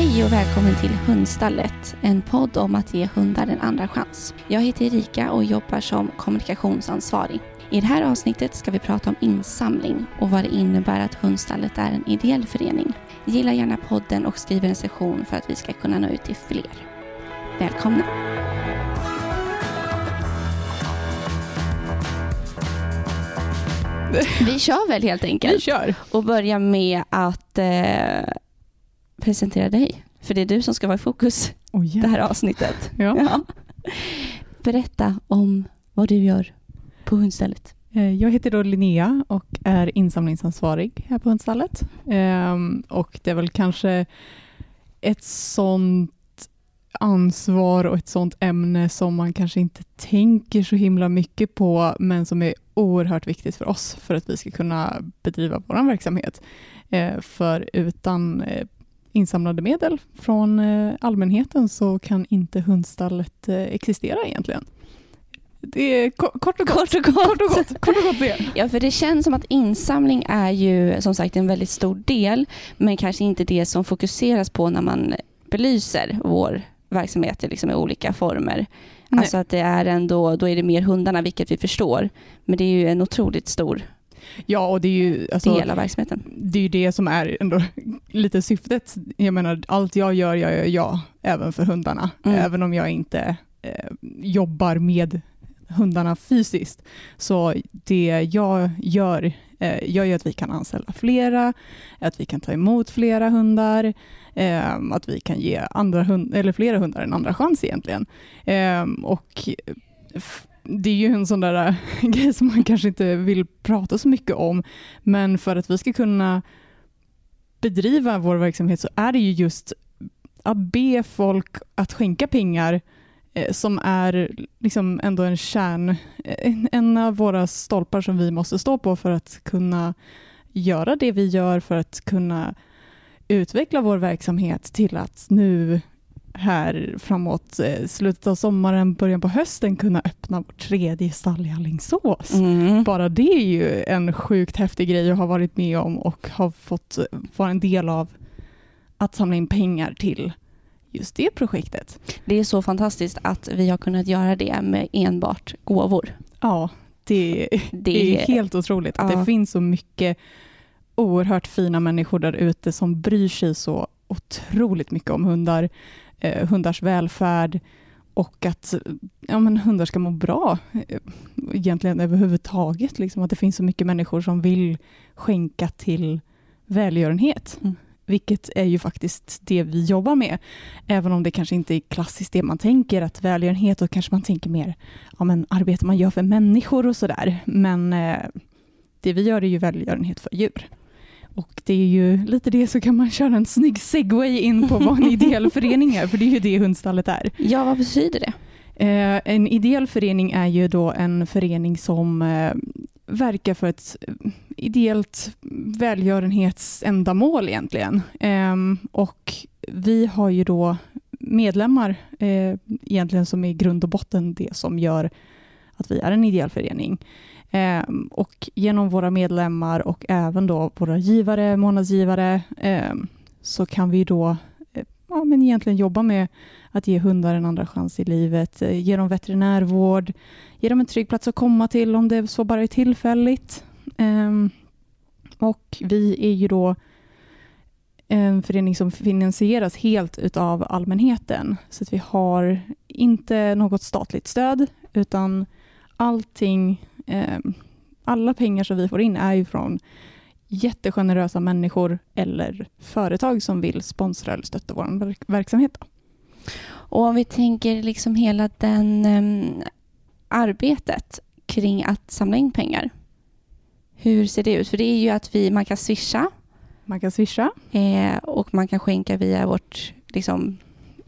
Hej och välkommen till Hundstallet, en podd om att ge hundar en andra chans. Jag heter Erika och jobbar som kommunikationsansvarig. I det här avsnittet ska vi prata om insamling och vad det innebär att Hundstallet är en ideell förening. Gilla gärna podden och skriv en session för att vi ska kunna nå ut till fler. Välkomna! Vi kör väl helt enkelt. Vi kör. Och börjar med att eh, presentera dig. För det är du som ska vara i fokus Oh, det här avsnittet. Ja. Ja. Berätta om vad du gör på hundstället. Eh, Jag heter då Linnea och är insamlingsansvarig här på Hundstallet. Ehm, Och det är väl kanske ett sånt ansvar och ett sånt ämne som man kanske inte tänker så himla mycket på, men som är oerhört viktigt för oss för att vi ska kunna bedriva vår verksamhet. Eh, För utan eh, insamlade medel från eh, allmänheten så kan inte hundstallet eh, existera egentligen. Det är ko- kort och gott. Kort och gott. Kort och gott, kort och gott det. Ja, för det känns som att insamling är ju som sagt en väldigt stor del, men kanske inte det som fokuseras på när man belyser vår verksamhet i liksom i olika former. Nej. Alltså att det är ändå, då är det mer hundarna, vilket vi förstår. Men det är ju en otroligt stor Ja, och det är ju alltså, del av verksamheten. det, är ju det som är ändå lite syftet. Jag menar, allt jag gör, jag gör jag även för hundarna. Mm. Även om jag inte eh, jobbar med hundarna fysiskt. Så det jag gör, eh, gör ju att vi kan anställa flera, att vi kan ta emot flera hundar, eh, att vi kan ge andra hund, eller flera hundar en andra chans egentligen. Eh, och det är ju en sån där äh, grej som man kanske inte vill prata så mycket om, men för att vi ska kunna bedriva vår verksamhet så är det ju just att be folk att skänka pengar eh, som är liksom ändå en kärn, eh, en av våra stolpar som vi måste stå på för att kunna göra det vi gör, för att kunna utveckla vår verksamhet till att nu här framåt eh, slutet av sommaren, början på hösten kunna öppna vårt tredje stall i Alingsås. Mm. Bara det är ju en sjukt häftig grej att ha varit med om och ha fått vara en del av att samla in pengar till just det projektet. Det är så fantastiskt att vi har kunnat göra det med enbart gåvor. Ja, det, Det det är helt otroligt att Ja. det finns så mycket oerhört fina människor där ute som bryr sig så otroligt mycket om hundar, eh, hundars välfärd och att ja, men hundar ska må bra eh, egentligen överhuvudtaget. Liksom, att det finns så mycket människor som vill skänka till välgörenhet. Mm. Vilket är ju faktiskt det vi jobbar med. Även om det kanske inte är klassiskt det man tänker, att välgörenhet, då kanske man tänker mer ja, men arbete man gör för människor och sådär. Men eh, det vi gör är ju välgörenhet för djur. Och det är ju lite det så kan man köra en snygg segway in på vad en ideell förening är, för det är ju det hundstallet är. Ja, vad betyder det? Eh, en ideell förening är ju då en förening som eh, verkar för ett eh, ideellt välgörenhetsändamål egentligen. Ehm, och vi har ju då medlemmar egentligen som i grund och botten det som gör att vi är en ideell förening. Eh, och genom våra medlemmar och även då våra givare, månadsgivare, eh, så kan vi då eh, ja, men egentligen jobba med att ge hundar en andra chans i livet, eh, ge dem veterinärvård, ge dem en trygg plats att komma till om det så bara är tillfälligt. Ehm, och vi är ju då en förening som finansieras helt utav allmänheten. Så att vi har inte något statligt stöd, utan allting, alla pengar som vi får in är ju från jättegenerösa människor eller företag som vill sponsra eller stötta vår verk- verksamhet. Och om vi tänker liksom hela den em, arbetet kring att samla in pengar. Hur ser det ut? För det är ju att vi, man kan swisha Man kan swisha. eh, och man kan skänka via vårt liksom,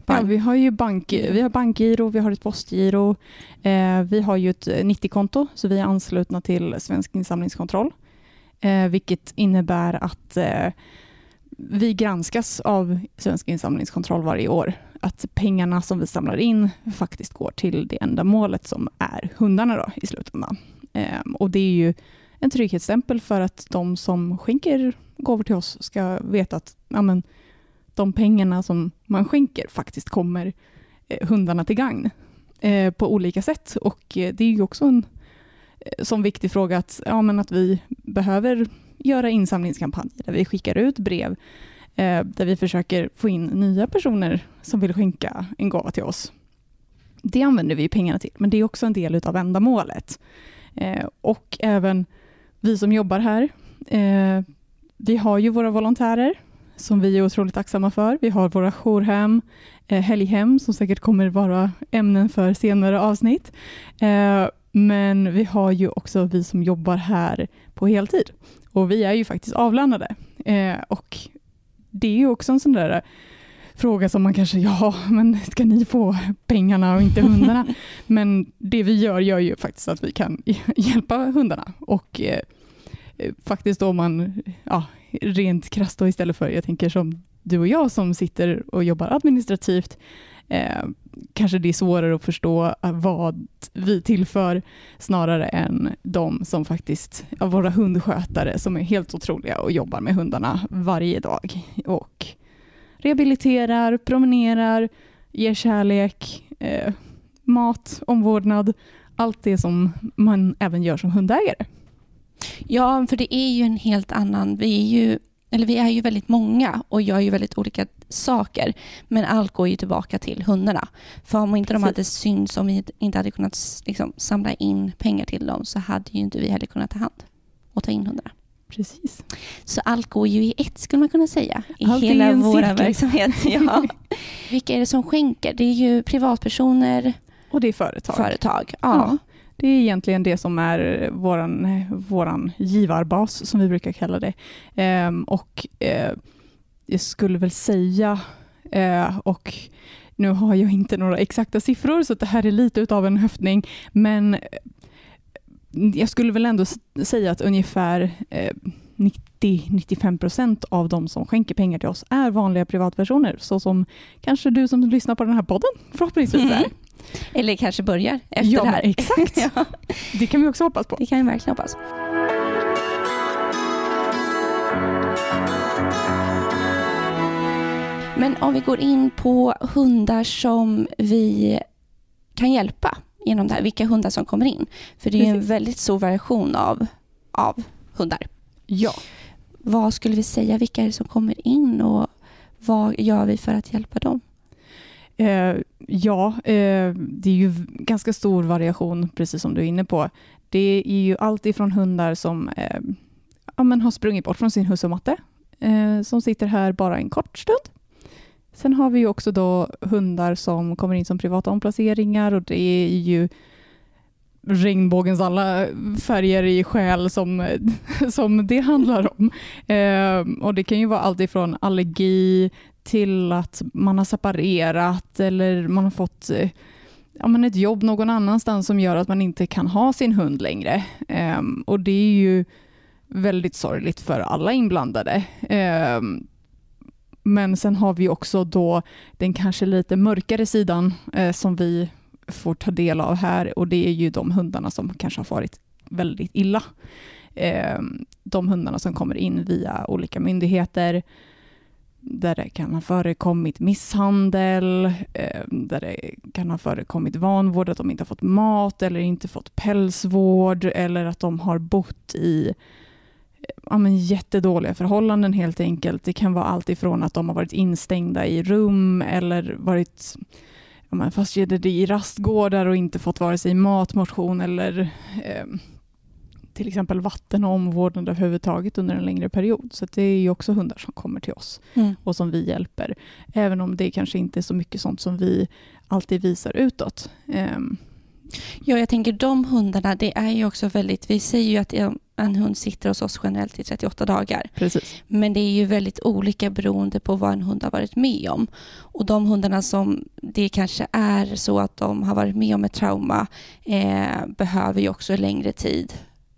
Ja, vi har ju bank, vi har bankgiro, vi har ett postgiro. Eh, vi har ju ett 90-konto, så vi är anslutna till Svensk insamlingskontroll. Eh, vilket innebär att eh, vi granskas av Svensk insamlingskontroll varje år. Att pengarna som vi samlar in faktiskt går till det ändamålet som är hundarna då, i slutändan. Eh, och det är ju en trygghetsstämpel för att de som skänker gåvor till oss ska veta att ja, men, de pengarna som man skänker faktiskt kommer eh, hundarna till gagn eh, på olika sätt. Och eh, det är ju också en eh, sån viktig fråga att, ja, men att vi behöver göra insamlingskampanjer där vi skickar ut brev eh, där vi försöker få in nya personer som vill skänka en gåva till oss. Det använder vi pengarna till, men det är också en del av ändamålet. Eh, och även vi som jobbar här, eh, vi har ju våra volontärer som vi är otroligt tacksamma för. Vi har våra jourhem, eh, helghem som säkert kommer vara ämnen för senare avsnitt. Eh, men vi har ju också vi som jobbar här på heltid och vi är ju faktiskt avlönade. Eh, och det är ju också en sån där fråga som man kanske, ja, men ska ni få pengarna och inte hundarna? men det vi gör gör ju faktiskt att vi kan hjälpa hundarna och eh, faktiskt om man, ja, rent krasst då istället för, jag tänker som du och jag som sitter och jobbar administrativt, eh, kanske det är svårare att förstå vad vi tillför snarare än de som faktiskt, av våra hundskötare som är helt otroliga och jobbar med hundarna varje dag och rehabiliterar, promenerar, ger kärlek, eh, mat, omvårdnad, allt det som man även gör som hundägare. Ja, för det är ju en helt annan... Vi är ju, eller vi är ju väldigt många och gör ju väldigt olika saker. Men allt går ju tillbaka till hundarna. För om inte Precis. de hade synts, om vi inte hade kunnat liksom, samla in pengar till dem så hade ju inte vi heller kunnat ta hand och ta in hundarna. Precis. Så allt går ju i ett skulle man kunna säga. I allt hela vår verksamhet. Ja. Vilka är det som skänker? Det är ju privatpersoner. Och det är företag. Företag, ja. ja. Det är egentligen det som är våran, våran givarbas, som vi brukar kalla det. Ehm, och eh, jag skulle väl säga, eh, och nu har jag inte några exakta siffror, så det här är lite av en höftning, men eh, jag skulle väl ändå säga att ungefär eh, 90-95 procent av de som skänker pengar till oss är vanliga privatpersoner, så som kanske du som lyssnar på den här podden förhoppningsvis mm. Eller kanske börjar efter ja, det här. Exakt. ja. Det kan vi också hoppas på. Det kan vi verkligen hoppas. Men om vi går in på hundar som vi kan hjälpa genom det här, vilka hundar som kommer in. För det är Precis. en väldigt stor variation av, av hundar. Ja. Vad skulle vi säga, vilka är det som kommer in och vad gör vi för att hjälpa dem? Eh, ja, eh, det är ju ganska stor variation, precis som du är inne på. Det är ju allt ifrån hundar som eh, ja, men har sprungit bort från sin husse och matte, eh, som sitter här bara en kort stund. Sen har vi ju också då hundar som kommer in som privata omplaceringar och det är ju regnbågens alla färger i själ som, som det handlar om. Eh, och Det kan ju vara allt ifrån allergi till att man har separerat eller man har fått eh, ja, men ett jobb någon annanstans som gör att man inte kan ha sin hund längre. Um, och Det är ju väldigt sorgligt för alla inblandade. Um, men sen har vi också då den kanske lite mörkare sidan uh, som vi får ta del av här och det är ju de hundarna som kanske har farit väldigt illa. Um, de hundarna som kommer in via olika myndigheter där det kan ha förekommit misshandel, eh, där det kan ha förekommit vanvård, att de inte har fått mat eller inte fått pälsvård eller att de har bott i eh, ja, men jättedåliga förhållanden helt enkelt. Det kan vara allt ifrån att de har varit instängda i rum eller varit ja, fastkedjade i rastgårdar och inte fått vare sig mat, motion eller eh, till exempel vatten och omvårdnad överhuvudtaget under en längre period. Så det är ju också hundar som kommer till oss mm. och som vi hjälper. Även om det kanske inte är så mycket sånt som vi alltid visar utåt. Um, Ja, jag tänker de hundarna, det är ju också väldigt, vi säger ju att en hund sitter hos oss generellt i 38 dagar. Precis. Men det är ju väldigt olika beroende på vad en hund har varit med om. Och de hundarna som det kanske är så att de har varit med om ett trauma eh, behöver ju också längre tid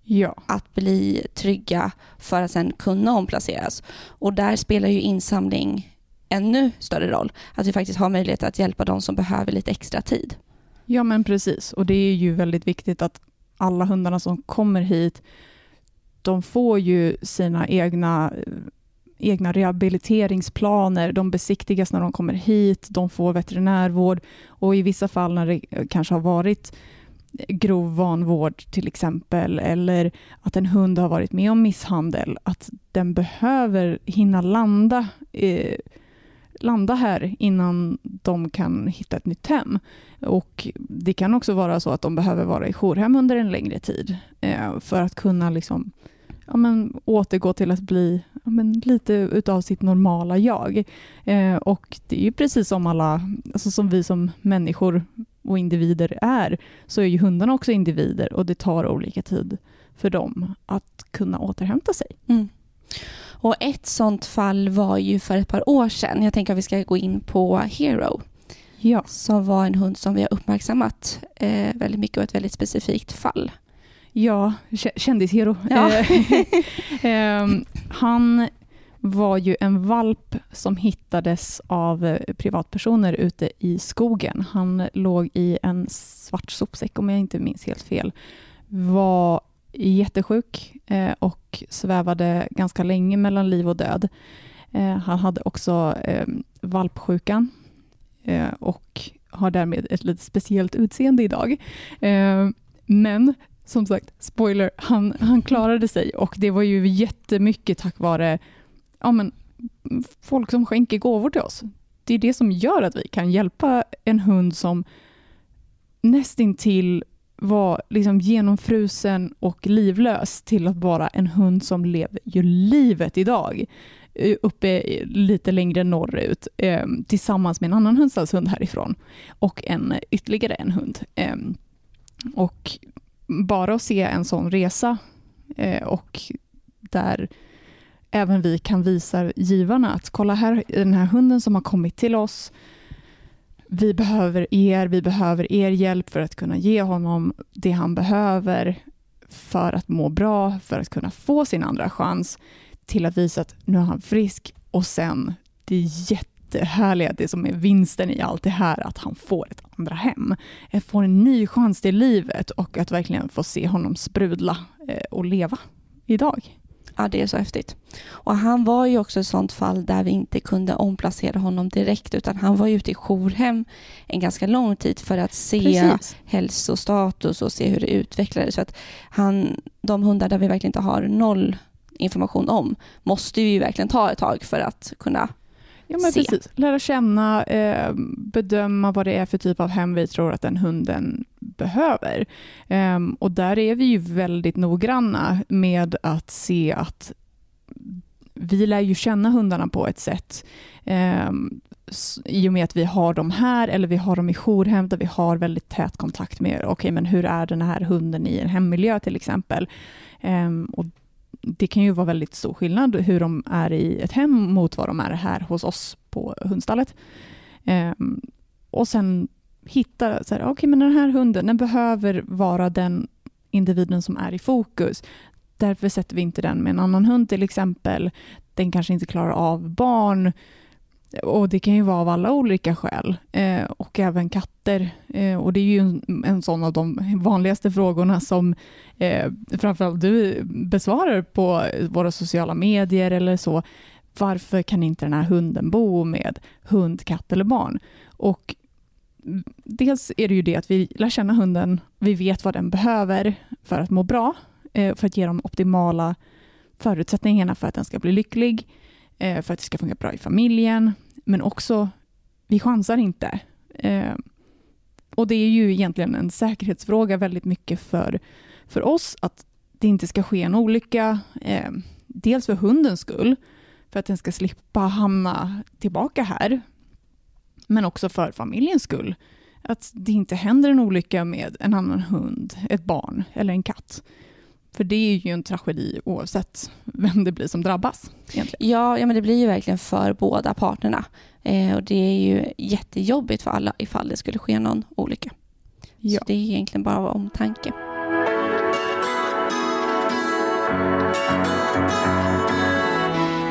ja. att bli trygga för att sen kunna omplaceras. Och där spelar ju insamling ännu större roll. Att vi faktiskt har möjlighet att hjälpa de som behöver lite extra tid. Ja men precis och det är ju väldigt viktigt att alla hundarna som kommer hit, de får ju sina egna egna rehabiliteringsplaner, de besiktigas när de kommer hit, de får veterinärvård och i vissa fall när det kanske har varit grov vanvård till exempel, eller att en hund har varit med om misshandel, att den behöver hinna landa, eh, landa här innan de kan hitta ett nytt hem. Och Det kan också vara så att de behöver vara i jourhem under en längre tid eh, för att kunna liksom, ja, men, återgå till att bli ja, men, lite utav sitt normala jag. Eh, och Det är ju precis som alla, alltså som vi som människor och individer är, så är ju hundarna också individer och det tar olika tid för dem att kunna återhämta sig. Mm. Och Ett sånt fall var ju för ett par år sedan. Jag tänker att vi ska gå in på Hero. Ja. Som var en hund som vi har uppmärksammat eh, väldigt mycket och ett väldigt specifikt fall. Ja, kändishero. Ja. eh, han var ju en valp som hittades av eh, privatpersoner ute i skogen. Han låg i en svart sopsäck om jag inte minns helt fel. Var jättesjuk eh, och svävade ganska länge mellan liv och död. Eh, han hade också valpsjukan och har därmed ett lite speciellt utseende idag. Men som sagt, spoiler, han, han klarade sig och det var ju jättemycket tack vare ja, men, folk som skänker gåvor till oss. Det är det som gör att vi kan hjälpa en hund som nästintill var liksom genomfrusen och livlös till att vara en hund som lever ju livet idag eh, uppe lite längre norrut eh, tillsammans med en annan hundstallshund härifrån och en, ytterligare en hund. Eh, och bara att se en sån resa eh, och där även vi kan visa givarna att kolla här, den här hunden som har kommit till oss, vi behöver er, vi behöver er hjälp för att kunna ge honom det han behöver för att må bra, för att kunna få sin andra chans, till att visa att nu är han frisk och sen det jättehärliga, det som är vinsten i allt det här, att han får ett andra hem. Får en ny chans till livet och att verkligen få se honom sprudla eh, och leva idag. Ja, det är så häftigt. Och han var ju också ett sånt fall där vi inte kunde omplacera honom direkt utan han var ute i jourhem en ganska lång tid för att se Precis. hälsostatus och se hur det utvecklades. Så att han, de hundar där vi verkligen inte har noll information om måste vi verkligen ta ett tag för att kunna Ja, men se. precis. Lära känna, eh, bedöma vad det är för typ av hem vi tror att den hunden behöver. Eh, och där är vi ju väldigt noggranna med att se att vi lär ju känna hundarna på ett sätt eh, i och med att vi har dem här eller vi har dem i jourhem där vi har väldigt tät kontakt med, okej okay, men hur är den här hunden i en hemmiljö till exempel? Um, och det kan ju vara väldigt stor skillnad hur de är i ett hem mot vad de är här hos oss på hundstallet. Um, och sen hitta, så här, okay, men den här hunden den behöver vara den individen som är i fokus. Därför sätter vi inte den med en annan hund till exempel. Den kanske inte klarar av barn. Och Det kan ju vara av alla olika skäl. Eh, och även katter. Eh, och Det är ju en, en sån av de vanligaste frågorna som eh, framförallt du besvarar på våra sociala medier eller så. Varför kan inte den här hunden bo med hund, katt eller barn? Och Dels är det ju det att vi lär känna hunden, vi vet vad den behöver för att må bra, eh, för att ge de optimala förutsättningarna för att den ska bli lycklig, eh, för att det ska funka bra i familjen, men också, vi chansar inte. Eh, och det är ju egentligen en säkerhetsfråga väldigt mycket för, för oss, att det inte ska ske en olycka. Eh, dels för hundens skull, för att den ska slippa hamna tillbaka här, men också för familjens skull. Att det inte händer en olycka med en annan hund, ett barn eller en katt. För det är ju en tragedi oavsett vem det blir som drabbas. Egentligen. Ja, ja men det blir ju verkligen för båda parterna. Eh, och Det är ju jättejobbigt för alla ifall det skulle ske någon olycka. Ja. Så det är egentligen bara av omtanke.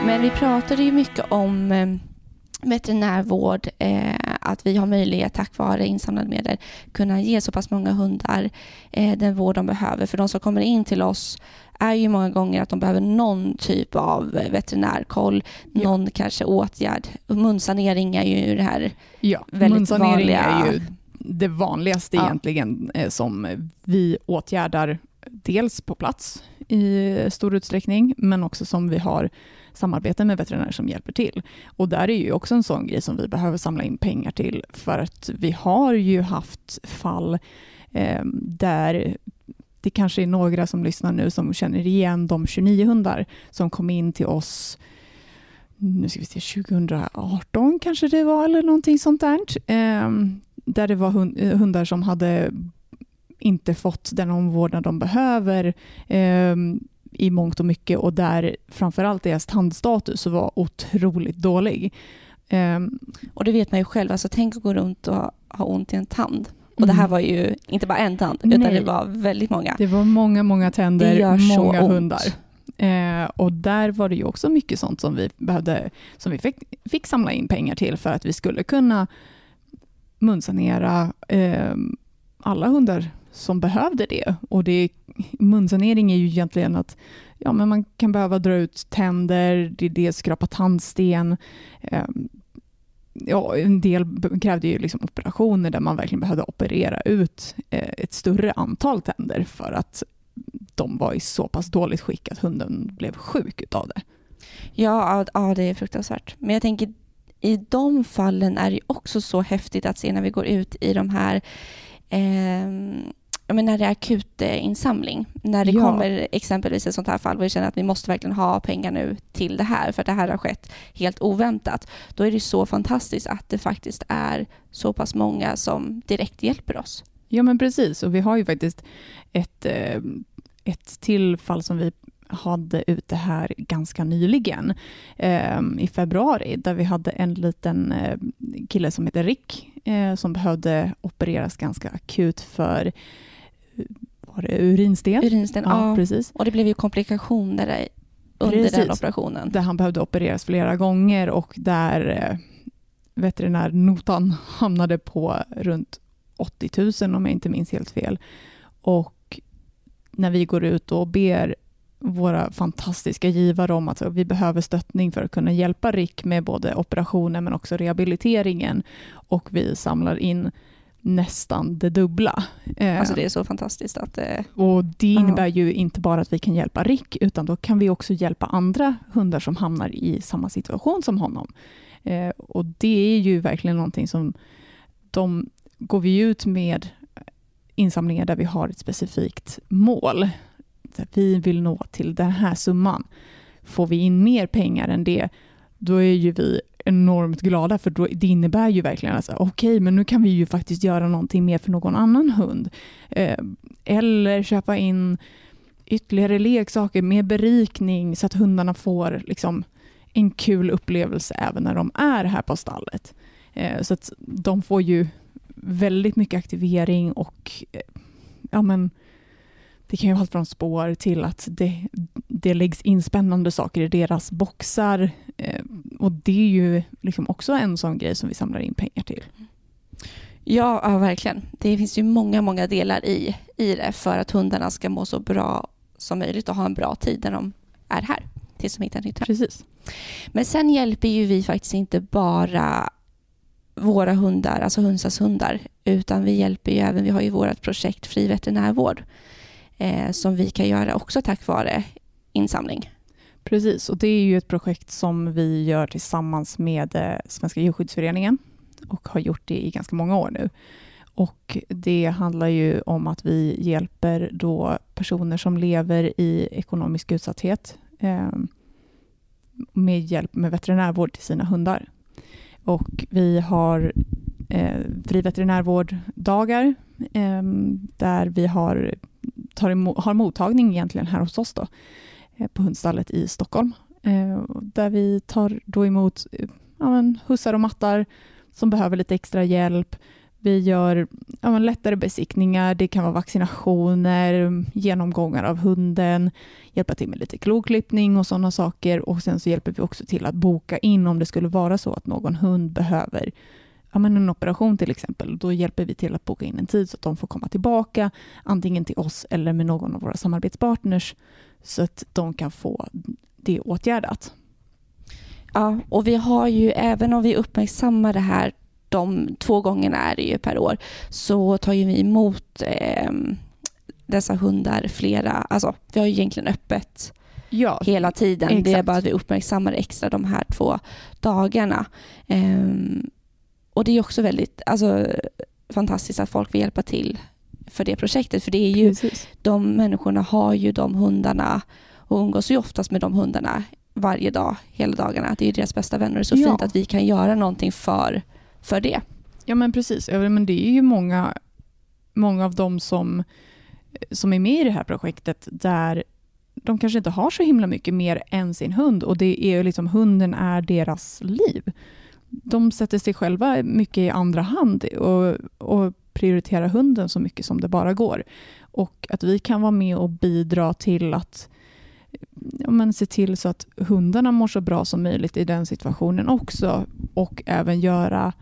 Men vi pratade ju mycket om eh, veterinärvård, eh, att vi har möjlighet tack vare insamlade medel kunna ge så pass många hundar eh, den vård de behöver. För de som kommer in till oss är ju många gånger att de behöver någon typ av veterinärkoll, Ja. någon kanske åtgärd. Munsanering är ju det här Ja, väldigt munsanering vanliga. är ju det vanligaste Ja. egentligen eh, som vi åtgärdar dels på plats i stor utsträckning, men också som vi har samarbete med veterinärer som hjälper till. Och där är ju också en sån grej som vi behöver samla in pengar till, för att vi har ju haft fall eh, där det kanske är några som lyssnar nu som känner igen de 29 hundar som kom in till oss nu ska vi se, 2018 kanske det var, eller någonting sånt där. Eh, där det var hund, eh, hundar som hade inte fått den omvårdnad de behöver Eh, i mångt och mycket och där framförallt deras tandstatus var otroligt dålig. Ehm, Och det vet man ju själv, alltså tänk att gå runt och ha ont i en tand. Och det här Mm. var ju inte bara en tand, utan Nej. det var väldigt många. Det var många, många tänder, många hundar. Eh, och där var det ju också mycket sånt som vi behövde, som vi fick, fick samla in pengar till för att vi skulle kunna munsanera eh, alla hundar som behövde det. Och det, munsanering är ju egentligen att ja, men man kan behöva dra ut tänder, det är det skrapa tandsten. Eh, ja, en del krävde ju liksom operationer där man verkligen behövde operera ut eh, ett större antal tänder för att de var i så pass dåligt skick att hunden blev sjuk utav det. Ja, ja, det är fruktansvärt. Men jag tänker, i de fallen är det också så häftigt att se när vi går ut i de här eh, men när det är akut eh, insamling. När det Ja. kommer exempelvis ett sånt här fall och vi känner att vi måste verkligen ha pengar nu till det här för att det här har skett helt oväntat. Då är det så fantastiskt att det faktiskt är så pass många som direkt hjälper oss. Ja men precis, och vi har ju faktiskt ett, eh, ett till fall som vi hade ute här ganska nyligen eh, i februari där vi hade en liten eh, kille som heter Rick eh, som behövde opereras ganska akut för var det urinsten? Urinsten, Ja, ja. precis. Och det blev ju komplikationer under Precis. den operationen. Där han behövde opereras flera gånger och där eh, veterinärnotan hamnade på runt 80 000 om jag inte minns helt fel. Och när vi går ut och ber våra fantastiska givare om att vi behöver stöttning för att kunna hjälpa Rick med både operationen men också rehabiliteringen och vi samlar in nästan det dubbla. Eh, Alltså det är så fantastiskt att eh, och det innebär ju inte bara att vi kan hjälpa Rick, utan då kan vi också hjälpa andra hundar som hamnar i samma situation som honom. Eh, och det är ju verkligen någonting som de går vi ut med insamlingar där vi har ett specifikt mål. Där vi vill nå till den här summan. Får vi in mer pengar än det, då är ju vi enormt glada för då, det innebär ju verkligen att okej, men nu kan vi ju faktiskt göra någonting mer för någon annan hund. Eh, eller köpa in ytterligare leksaker med berikning så att hundarna får liksom en kul upplevelse även när de är här på stallet. Eh, så att de får ju väldigt mycket aktivering och eh, ja men det kan ju vara allt från spår till att det, det läggs in spännande saker i deras boxar. Eh, och det är ju liksom också en sån grej som vi samlar in pengar till. Ja, ja, verkligen. Det finns ju många, många delar i, i det för att hundarna ska må så bra som möjligt och ha en bra tid när de är här tills de hittar nytt hem. Precis. Men sen hjälper ju vi faktiskt inte bara våra hundar, alltså Hunsas hundar, utan vi hjälper ju även, vi har ju vårt projekt Fri veterinärvård eh, som vi kan göra också tack vare insamling. Precis, och det är ju ett projekt som vi gör tillsammans med eh, Svenska djurskyddsföreningen och har gjort det i ganska många år nu. Och det handlar ju om att vi hjälper då personer som lever i ekonomisk utsatthet eh, med hjälp med veterinärvård till sina hundar. Och vi har eh, fri veterinärvårddagar eh, där vi har, tar emot, har mottagning egentligen här hos oss då, eh, på hundstallet i Stockholm. Eh, där vi tar då emot eh, ja, men, hussar och mattar som behöver lite extra hjälp. Vi gör ja, men, lättare besiktningar, det kan vara vaccinationer, genomgångar av hunden, hjälpa till med lite kloklippning och sådana saker. Och sen så hjälper vi också till att boka in om det skulle vara så att någon hund behöver ja, men en operation till exempel. Då hjälper vi till att boka in en tid så att de får komma tillbaka, antingen till oss eller med någon av våra samarbetspartners så att de kan få det åtgärdat. Ja, och vi har ju, även om vi uppmärksammar det här de två gångerna är det ju per år, så tar ju vi emot eh, dessa hundar flera, alltså vi har ju egentligen öppet ja, hela tiden. exakt. Det är bara att vi uppmärksammar extra de här två dagarna. Ehm, och det är också väldigt alltså, fantastiskt att folk vill hjälpa till för det projektet. För det är ju, Precis. de människorna har ju de hundarna och umgås ju oftast med de hundarna varje dag, hela dagarna. Det är ju deras bästa vänner. Det är så Ja. fint att vi kan göra någonting för, för det. Ja men precis, Ja, men det är ju många, många av dem som, som är med i det här projektet där de kanske inte har så himla mycket mer än sin hund och det är ju liksom hunden är deras liv. De sätter sig själva mycket i andra hand och, och prioriterar hunden så mycket som det bara går. Och att vi kan vara med och bidra till att ja, men se till så att hundarna mår så bra som möjligt i den situationen också och även göra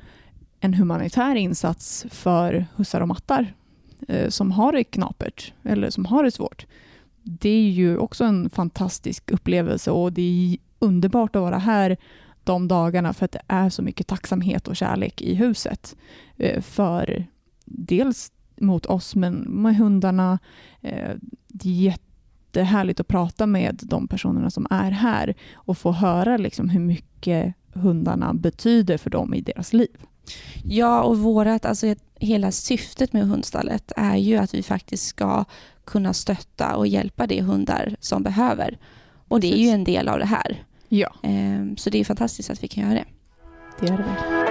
en humanitär insats för hussar och mattar eh, som har det knapert eller som har det svårt. Det är ju också en fantastisk upplevelse och det är underbart att vara här de dagarna för att det är så mycket tacksamhet och kärlek i huset. Eh, för dels mot oss men med hundarna. Eh, det är jättehärligt att prata med de personerna som är här och få höra liksom hur mycket hundarna betyder för dem i deras liv. Ja, och vårat, alltså hela syftet med hundstallet är ju att vi faktiskt ska kunna stötta och hjälpa de hundar som behöver. Och det är ju en del av det här. Ja, Ehm, Så det är fantastiskt att vi kan göra det. det är det väl.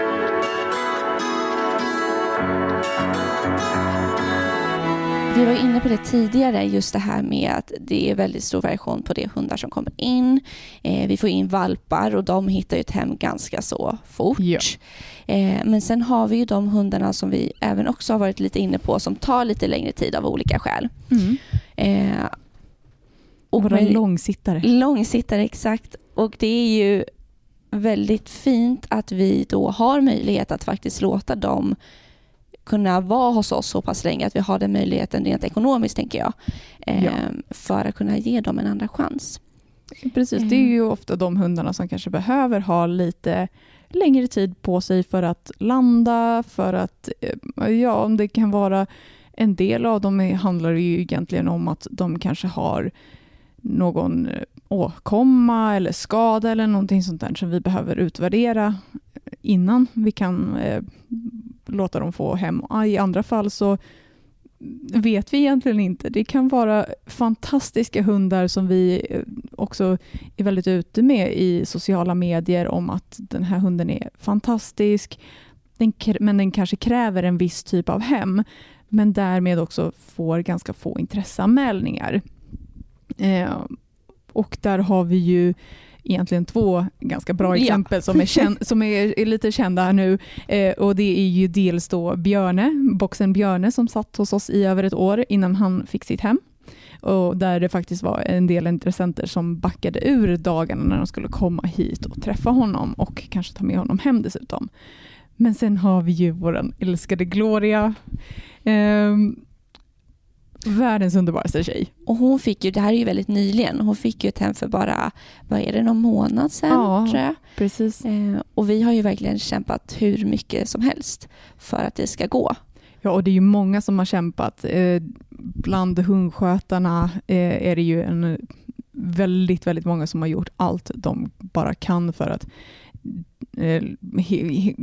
Vi var inne på det tidigare, just det här med att det är väldigt stor variation på de hundar som kommer in. Eh, vi får in valpar och de hittar ju ett hem ganska så fort. Ja. Eh, men sen har vi ju de hundarna som vi även också har varit lite inne på som tar lite längre tid av olika skäl. Mm. Eh, och Våra långsittare. Långsittare, exakt. Och det är ju väldigt fint att vi då har möjlighet att faktiskt låta dem kunna vara hos oss så pass länge att vi har den möjligheten rent ekonomiskt tänker jag. Ja. För att kunna ge dem en andra chans. Precis, det är ju ofta de hundarna som kanske behöver ha lite längre tid på sig för att landa, för att, eh, ja, om det kan vara en del av dem handlar ju egentligen om att de kanske har någon eh, åkomma eller skada eller någonting sånt där som vi behöver utvärdera innan vi kan eh, låta dem få hem. Ah, I andra fall så vet vi egentligen inte. Det kan vara fantastiska hundar som vi eh, också är väldigt ute med i sociala medier om att den här hunden är fantastisk, den, men den kanske kräver en viss typ av hem, men därmed också får ganska få intresseanmälningar. Eh, och där har vi ju egentligen två ganska bra Ja. exempel som, är, kän- som är, är lite kända här nu. Eh, och det är ju dels då Björne, boxen Björne som satt hos oss i över ett år innan han fick sitt hem. Och där det faktiskt var en del intressenter som backade ur dagarna när de skulle komma hit och träffa honom och kanske ta med honom hem dessutom. Men sen har vi ju vår älskade Gloria. Ehm, världens underbaraste tjej. Och hon fick ju, det här är ju väldigt nyligen, hon fick ju ett hem för bara, vad är det, någon månad sedan Ja. tror jag. Precis. Eh, och vi har ju verkligen kämpat hur mycket som helst för att det ska gå. Ja, och det är ju många som har kämpat. Eh, bland hundskötarna eh, är det ju en väldigt, väldigt många som har gjort allt de bara kan för att Eh,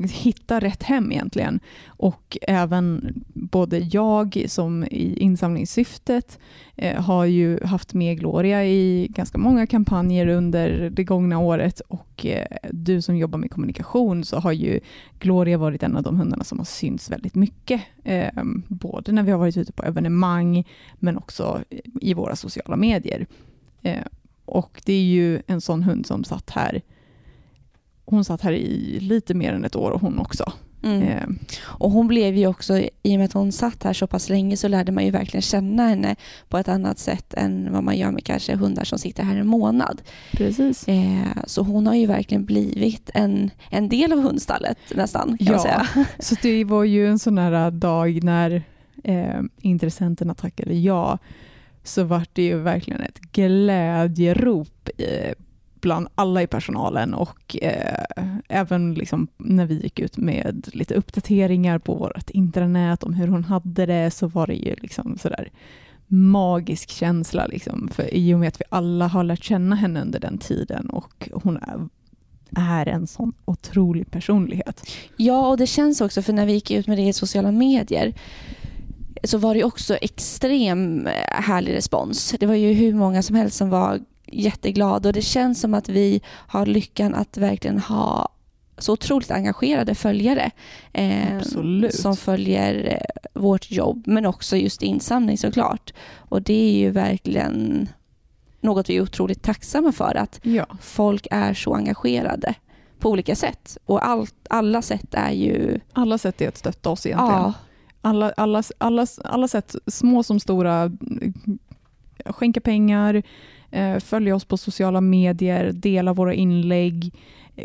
hitta rätt hem egentligen. Och även både jag som i insamlingssyftet eh, har ju haft med Gloria i ganska många kampanjer under det gångna året och eh, du som jobbar med kommunikation så har ju Gloria varit en av de hundarna som har synts väldigt mycket. Eh, både när vi har varit ute på evenemang men också i våra sociala medier. Eh, och det är ju en sån hund som satt här hon satt här i lite mer än ett år och hon också. Mm. Eh, Och hon blev ju också, i och med att hon satt här så pass länge så lärde man ju verkligen känna henne på ett annat sätt än vad man gör med kanske hundar som sitter här en månad. precis. Eh, så hon har ju verkligen blivit en, en del av hundstallet nästan kan Ja. man säga. Så det var ju en sån här dag när eh, intressenterna tackade ja. så var det ju verkligen ett glädjerop bland alla i personalen och eh, även liksom när vi gick ut med lite uppdateringar på vårt intranät om hur hon hade det så var det ju liksom sådär magisk känsla liksom, för i och med att vi alla har lärt känna henne under den tiden och hon är, är en sån otrolig personlighet. Ja, och det känns också, för när vi gick ut med det i sociala medier så var det också extrem eh, härlig respons. Det var ju hur många som helst som var jätteglada och det känns som att vi har lyckan att verkligen ha så otroligt engagerade följare eh, som följer eh, vårt jobb men också just insamling såklart. Och det är ju verkligen något vi är otroligt tacksamma för att ja. folk är så engagerade på olika sätt. Och allt, alla sätt är ju... Alla sätt är att stötta oss egentligen. Ja. Alla, alla, alla, alla sätt, små som stora, skänka pengar, eh, följa oss på sociala medier, dela våra inlägg,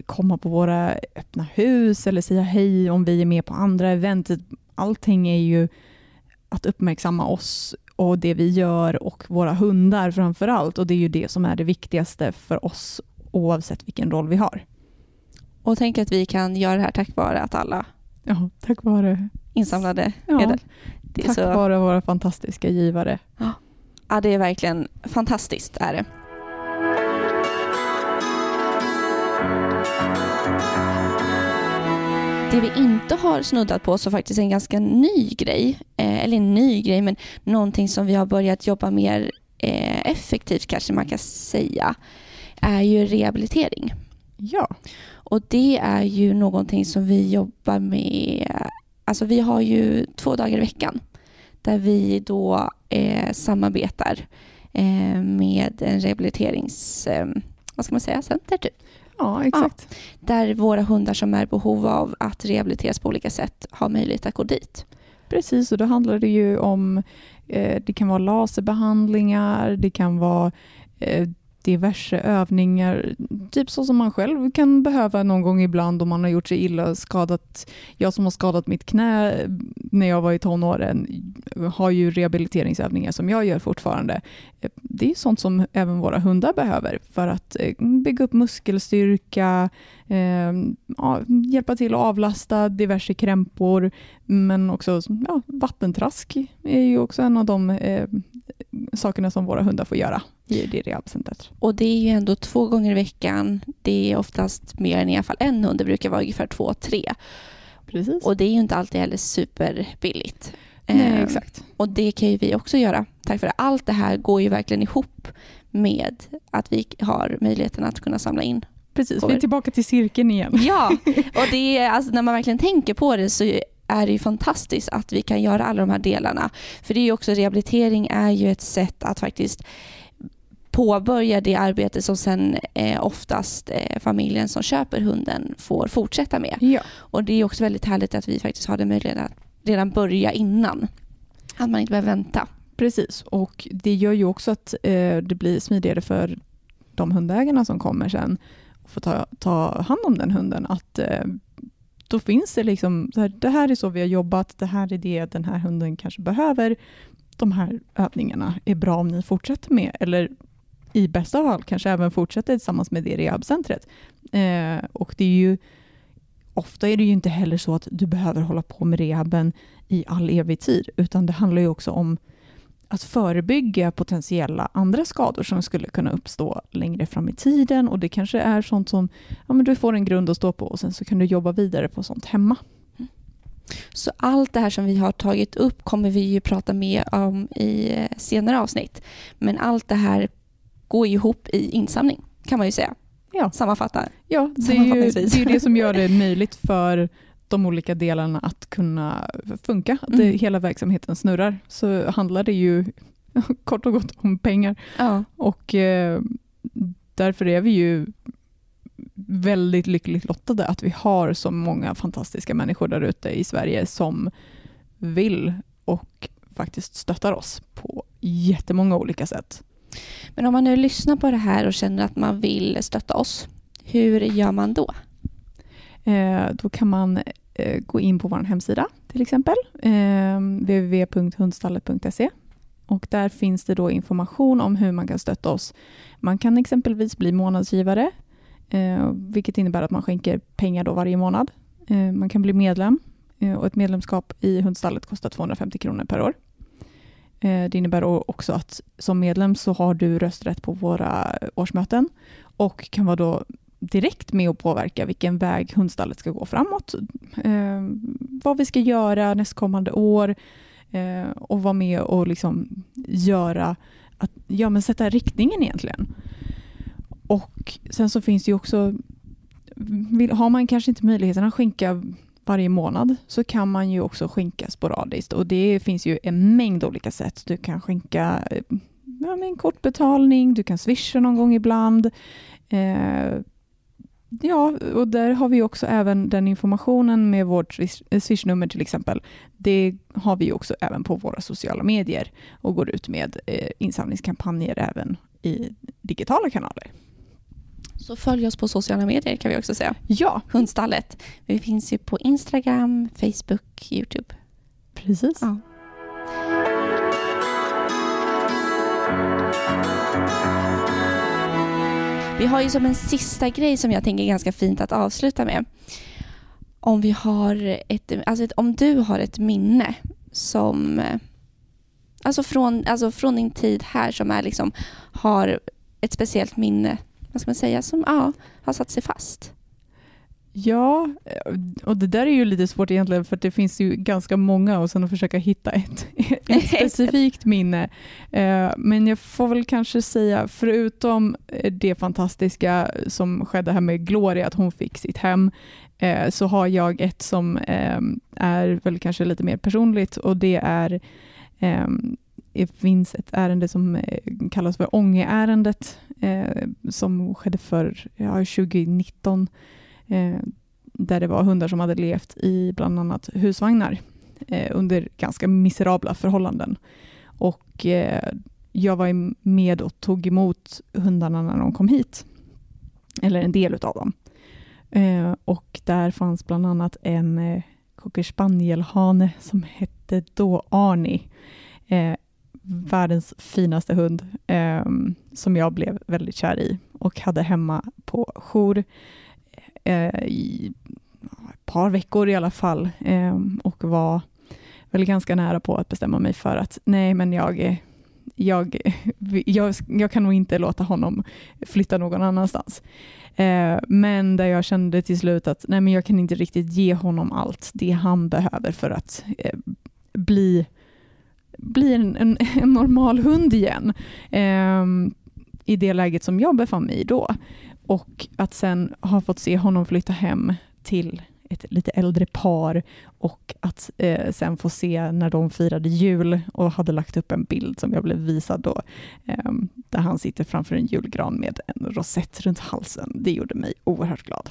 komma på våra öppna hus eller säga hej om vi är med på andra event. Allting är ju att uppmärksamma oss och det vi gör och våra hundar framför allt. Och det är ju det som är det viktigaste för oss oavsett vilken roll vi har. Och tänk att vi kan göra det här tack vare att alla ja, tack vare insamlade medel. Ja, tack så... vare våra fantastiska givare. Ja. Ja, det är verkligen fantastiskt. är det. Det vi inte har snuddat på, som faktiskt är en ganska ny grej, eh, eller en ny grej, men någonting som vi har börjat jobba mer eh, effektivt kanske man kan säga, är ju rehabilitering. Ja. Och det är ju någonting som vi jobbar med, alltså vi har ju två dagar i veckan där vi då eh, samarbetar eh, med en rehabiliterings, eh, vad ska man säga, center typ. Ja, exakt. Ja, där våra hundar som är i behov av att rehabiliteras på olika sätt har möjlighet att gå dit. Precis, och då handlar det ju om, eh, det kan vara laserbehandlingar, det kan vara eh, diverse övningar, typ så som man själv kan behöva någon gång ibland om man har gjort sig illa, skadat, jag som har skadat mitt knä när jag var i tonåren har ju rehabiliteringsövningar som jag gör fortfarande. Det är sånt som även våra hundar behöver för att eh, bygga upp muskelstyrka, eh, hjälpa till att avlasta diverse krämpor, men också ja, vattentrask är ju också en av de eh, sakerna som våra hundar får göra i det rehabcentret. Och det är ju ändå två gånger i veckan. Det är oftast mer än i alla fall en hund. Det brukar vara ungefär två, tre. Precis. Och det är ju inte alltid heller superbilligt. Nej, eh, exakt. Och det kan ju vi också göra. Tack för det. Allt det här går ju verkligen ihop med att vi har möjligheten att kunna samla in Precis, vi är tillbaka till cirkeln igen. Ja, och det är, alltså, när man verkligen tänker på det så är det ju fantastiskt att vi kan göra alla de här delarna. För det är ju också, rehabilitering är ju ett sätt att faktiskt påbörja det arbete som sen eh, oftast eh, familjen som köper hunden får fortsätta med. Ja. Och det är också väldigt härligt att vi faktiskt har den möjligheten att redan börja innan. Att man inte behöver vänta. Precis, och det gör ju också att eh, det blir smidigare för de hundägarna som kommer sen och får ta, ta hand om den hunden. Att då finns det liksom, det här är så vi har jobbat, det här är det den här hunden kanske behöver. De här övningarna är bra om ni fortsätter med, eller i bästa fall kanske även fortsätter tillsammans med det rehabcentret. Eh, och det är ju, ofta är det ju inte heller så att du behöver hålla på med rehaben i all evig tid, utan det handlar ju också om att förebygga potentiella andra skador som skulle kunna uppstå längre fram i tiden och det kanske är sånt som ja, men du får en grund att stå på och sen så kan du jobba vidare på sånt hemma. Så allt det här som vi har tagit upp kommer vi ju prata mer om i eh, senare avsnitt. Men allt det här går ihop i insamling kan man ju säga. Ja. Sammanfatta. Ja, det är ju det, är det som gör det möjligt för de olika delarna att kunna funka, att mm. hela verksamheten snurrar, så handlar det ju kort och gott om pengar. Ja. Och eh, därför är vi ju väldigt lyckligt lottade att vi har så många fantastiska människor där ute i Sverige som vill och faktiskt stöttar oss på jättemånga olika sätt. Men om man nu lyssnar på det här och känner att man vill stötta oss, hur gör man då? Eh, då kan man Eh, gå in på vår hemsida till exempel, eh, www.hundstallet.se Och där finns det då information om hur man kan stötta oss. Man kan exempelvis bli månadsgivare, eh, vilket innebär att man skänker pengar då varje månad. Eh, man kan bli medlem eh, och ett medlemskap i Hundstallet kostar 250 kronor per år. Eh, det innebär också att som medlem så har du rösträtt på våra årsmöten och kan vara då direkt med att påverka vilken väg hundstallet ska gå framåt. Eh, vad vi ska göra nästkommande år eh, och vara med och liksom göra, att, ja, men sätta riktningen egentligen. Och sen så finns det ju också, vill, har man kanske inte möjligheten att skänka varje månad så kan man ju också skänka sporadiskt och det finns ju en mängd olika sätt. Du kan skänka eh, ja, med en kortbetalning, du kan swisha någon gång ibland. Eh, ja, och där har vi också även den informationen med vårt swishnummer till exempel. Det har vi också även på våra sociala medier och går ut med eh, insamlingskampanjer även i digitala kanaler. Så följ oss på sociala medier kan vi också säga. Ja. Hundstallet. Vi finns ju på Instagram, Facebook, Youtube. Precis. Ja. Vi har ju som en sista grej som jag tänker är ganska fint att avsluta med. Om vi har ett, alltså ett, om du har ett minne som Alltså från, alltså från din tid här som är liksom, har ett speciellt minne vad ska man säga, som ja, har satt sig fast. Ja, och det där är ju lite svårt egentligen för det finns ju ganska många och sen att försöka hitta ett, ett specifikt minne. Eh, men jag får väl kanske säga, förutom det fantastiska som skedde här med Gloria, att hon fick sitt hem, eh, så har jag ett som eh, är väl kanske lite mer personligt och det är det finns ett ärende som kallas för Ångeärendet eh, som skedde för ja, 2019 eh, Eh, där det var hundar som hade levt i bland annat husvagnar eh, under ganska miserabla förhållanden. Och eh, jag var med och tog emot hundarna när de kom hit, eller en del av dem. Eh, och där fanns bland annat en eh, cocker spanielhane som hette då Arni, eh, världens finaste hund eh, som jag blev väldigt kär i och hade hemma på jour eh, Eh, i ett par veckor i alla fall eh, och var väl ganska nära på att bestämma mig för att nej, men jag, jag, jag, jag kan nog inte låta honom flytta någon annanstans. Eh, men där jag kände till slut att nej, men jag kan inte riktigt ge honom allt det han behöver för att eh, bli bli en, en, en normal hund igen eh, i det läget som jag befann mig i då. Och att sen ha fått se honom flytta hem till ett lite äldre par och att eh, sen få se när de firade jul och hade lagt upp en bild som jag blev visad då, eh, där han sitter framför en julgran med en rosett runt halsen. Det gjorde mig oerhört glad.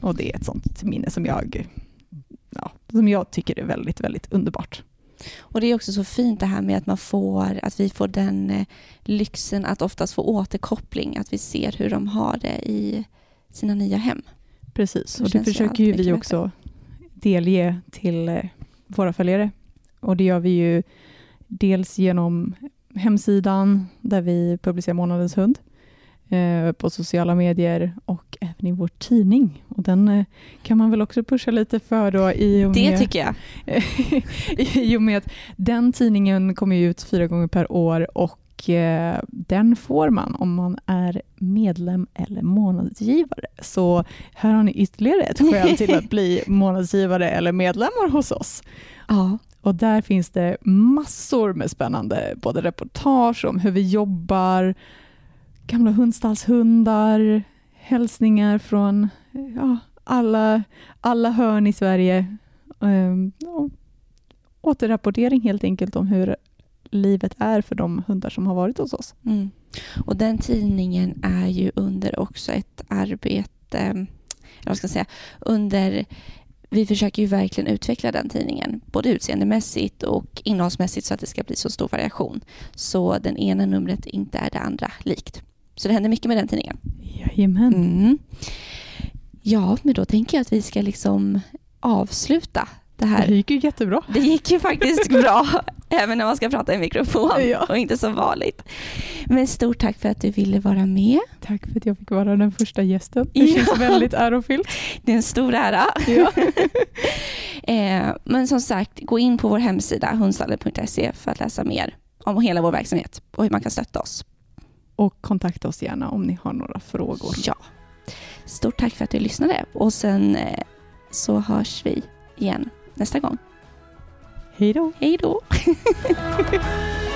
Och det är ett sånt minne som jag, ja, som jag tycker är väldigt, väldigt underbart. Och Det är också så fint det här med att man får, att vi får den eh, lyxen att oftast få återkoppling, att vi ser hur de har det i sina nya hem. Precis, och det försöker ju vi också delge till eh, våra följare. Och det gör vi ju dels genom hemsidan där vi publicerar månadens hund Eh, på sociala medier och även i vår tidning. Och den eh, kan man väl också pusha lite för då i och med, Det tycker jag. I och med att den tidningen kommer ut fyra gånger per år och eh, den får man om man är medlem eller månadsgivare. Så här har ni ytterligare ett skäl till att bli månadsgivare eller medlemmar hos oss. Ja. Och där finns det massor med spännande både reportage om hur vi jobbar, gamla hundstallshundar, hälsningar från ja, alla, alla hörn i Sverige. Um, återrapportering helt enkelt om hur livet är för de hundar som har varit hos oss. Mm. Och Den tidningen är ju under också ett arbete, eller vad ska jag säga, under vi försöker ju verkligen utveckla den tidningen, både utseendemässigt och innehållsmässigt så att det ska bli så stor variation. Så den ena numret inte är det andra likt. Så det händer mycket med den tidningen. Jajamän. Mm. Ja, men då tänker jag att vi ska liksom avsluta det här. Det gick ju jättebra. Det gick ju faktiskt bra. Även när man ska prata i mikrofon Ja. och inte så vanligt. Men stort tack för att du ville vara med. Tack för att jag fick vara den första gästen. Det Ja. känns väldigt ärofyllt. Det är en stor ära. Ja. eh, men som sagt, gå in på vår hemsida hundstallet.se för att läsa mer om hela vår verksamhet och hur man kan stötta oss. Och kontakta oss gärna om ni har några frågor. Ja. Stort tack för att du lyssnade och sen eh, så hörs vi igen nästa gång. Hej då! Hej då!